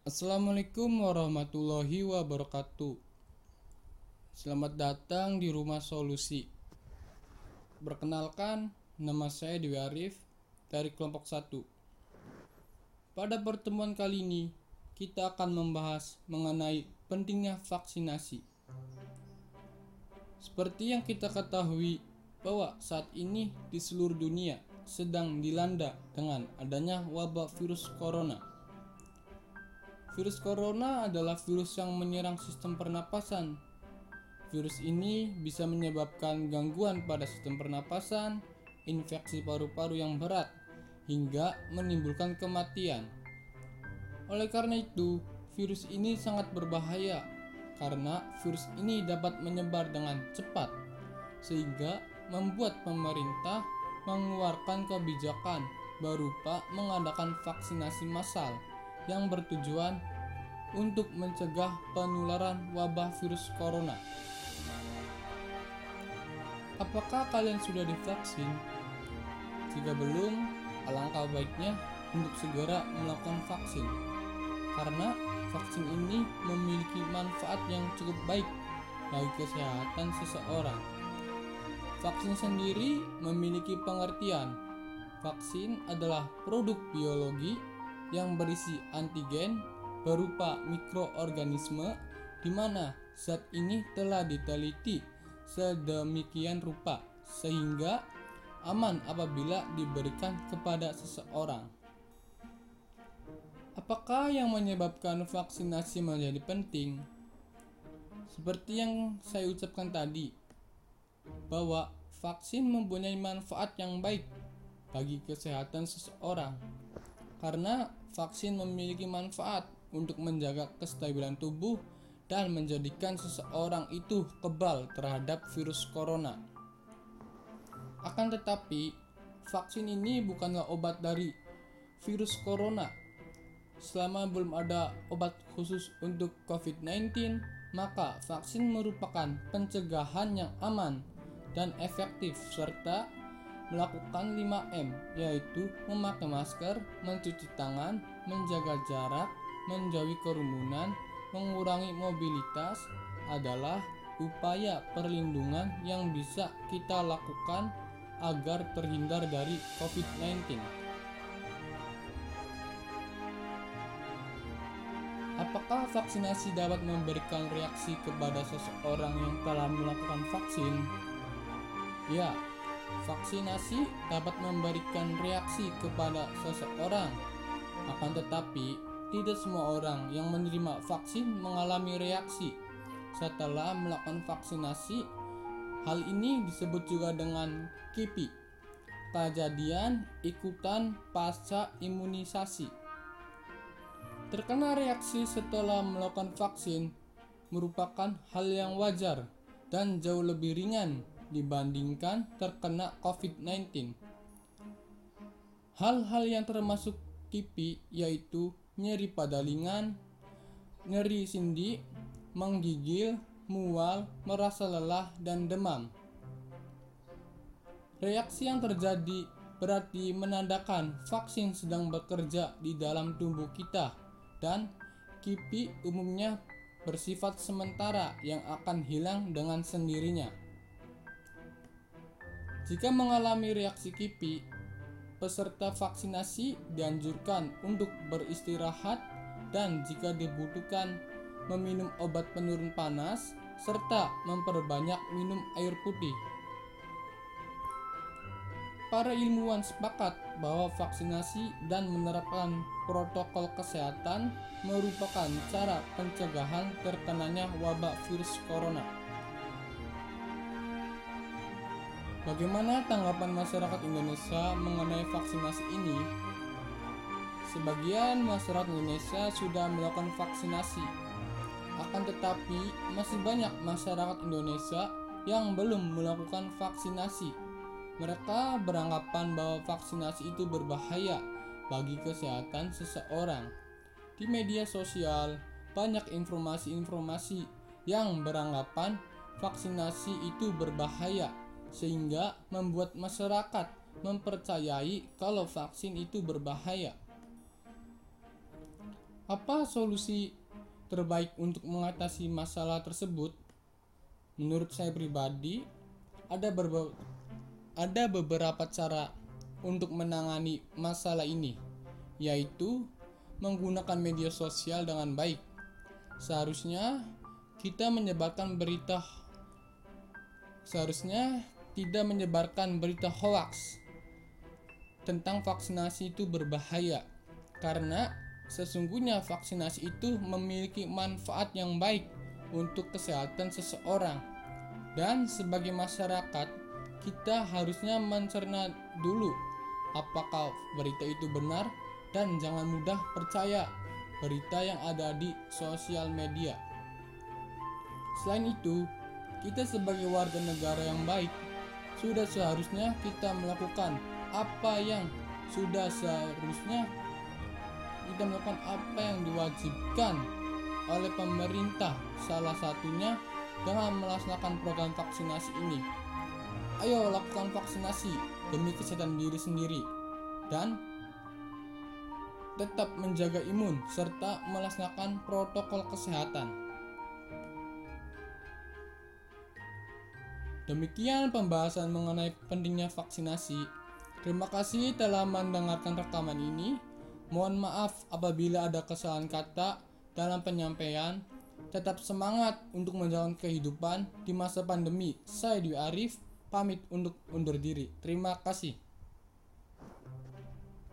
Assalamualaikum warahmatullahi wabarakatuh. Selamat datang di Rumah Solusi. Perkenalkan, nama saya Dewi Arif dari kelompok 1. Pada pertemuan kali ini, kita akan membahas mengenai pentingnya vaksinasi. Seperti yang kita ketahui bahwa saat ini di seluruh dunia sedang dilanda dengan adanya wabah virus corona Virus corona adalah virus yang menyerang sistem pernapasan. Virus ini bisa menyebabkan gangguan pada sistem pernapasan, infeksi paru-paru yang berat, hingga menimbulkan kematian. Oleh karena itu, virus ini sangat berbahaya karena virus ini dapat menyebar dengan cepat, sehingga membuat pemerintah mengeluarkan kebijakan berupa mengadakan vaksinasi massal yang bertujuan untuk mencegah penularan wabah virus corona. Apakah kalian sudah divaksin? Jika belum, alangkah baiknya untuk segera melakukan vaksin. Karena vaksin ini memiliki manfaat yang cukup baik bagi kesehatan seseorang. Vaksin sendiri memiliki pengertian. Vaksin adalah produk biologi yang berisi antigen berupa mikroorganisme di mana zat ini telah diteliti sedemikian rupa sehingga aman apabila diberikan kepada seseorang. Apakah yang menyebabkan vaksinasi menjadi penting? Seperti yang saya ucapkan tadi, bahwa vaksin mempunyai manfaat yang baik bagi kesehatan seseorang karena vaksin memiliki manfaat untuk menjaga kestabilan tubuh dan menjadikan seseorang itu kebal terhadap virus corona. Akan tetapi, vaksin ini bukanlah obat dari virus corona. Selama belum ada obat khusus untuk COVID-19, maka vaksin merupakan pencegahan yang aman dan efektif serta melakukan 5M yaitu memakai masker, mencuci tangan, menjaga jarak, menjauhi kerumunan, mengurangi mobilitas adalah upaya perlindungan yang bisa kita lakukan agar terhindar dari COVID-19. Apakah vaksinasi dapat memberikan reaksi kepada seseorang yang telah melakukan vaksin? Ya, Vaksinasi dapat memberikan reaksi kepada seseorang, akan tetapi tidak semua orang yang menerima vaksin mengalami reaksi setelah melakukan vaksinasi. Hal ini disebut juga dengan KIPI, kejadian ikutan pasca imunisasi. Terkena reaksi setelah melakukan vaksin merupakan hal yang wajar dan jauh lebih ringan dibandingkan terkena COVID-19. Hal-hal yang termasuk KIPI yaitu nyeri pada lingan, nyeri sendi, menggigil, mual, merasa lelah, dan demam. Reaksi yang terjadi berarti menandakan vaksin sedang bekerja di dalam tubuh kita dan KIPI umumnya bersifat sementara yang akan hilang dengan sendirinya. Jika mengalami reaksi kipi, peserta vaksinasi dianjurkan untuk beristirahat dan jika dibutuhkan meminum obat penurun panas serta memperbanyak minum air putih. Para ilmuwan sepakat bahwa vaksinasi dan menerapkan protokol kesehatan merupakan cara pencegahan terkenanya wabah virus corona. Bagaimana tanggapan masyarakat Indonesia mengenai vaksinasi ini? Sebagian masyarakat Indonesia sudah melakukan vaksinasi, akan tetapi masih banyak masyarakat Indonesia yang belum melakukan vaksinasi. Mereka beranggapan bahwa vaksinasi itu berbahaya bagi kesehatan seseorang. Di media sosial, banyak informasi-informasi yang beranggapan vaksinasi itu berbahaya sehingga membuat masyarakat mempercayai kalau vaksin itu berbahaya. Apa solusi terbaik untuk mengatasi masalah tersebut? Menurut saya pribadi, ada berbe ada beberapa cara untuk menangani masalah ini, yaitu menggunakan media sosial dengan baik. Seharusnya kita menyebarkan berita seharusnya tidak menyebarkan berita hoax tentang vaksinasi itu berbahaya karena sesungguhnya vaksinasi itu memiliki manfaat yang baik untuk kesehatan seseorang dan sebagai masyarakat kita harusnya mencerna dulu apakah berita itu benar dan jangan mudah percaya berita yang ada di sosial media. Selain itu, kita sebagai warga negara yang baik sudah seharusnya kita melakukan apa yang sudah seharusnya kita melakukan apa yang diwajibkan oleh pemerintah salah satunya dengan melaksanakan program vaksinasi ini. Ayo lakukan vaksinasi demi kesehatan diri sendiri dan tetap menjaga imun serta melaksanakan protokol kesehatan Demikian pembahasan mengenai pentingnya vaksinasi. Terima kasih telah mendengarkan rekaman ini. Mohon maaf apabila ada kesalahan kata dalam penyampaian. Tetap semangat untuk menjalani kehidupan di masa pandemi. Saya Dwi Arif, pamit untuk undur diri. Terima kasih.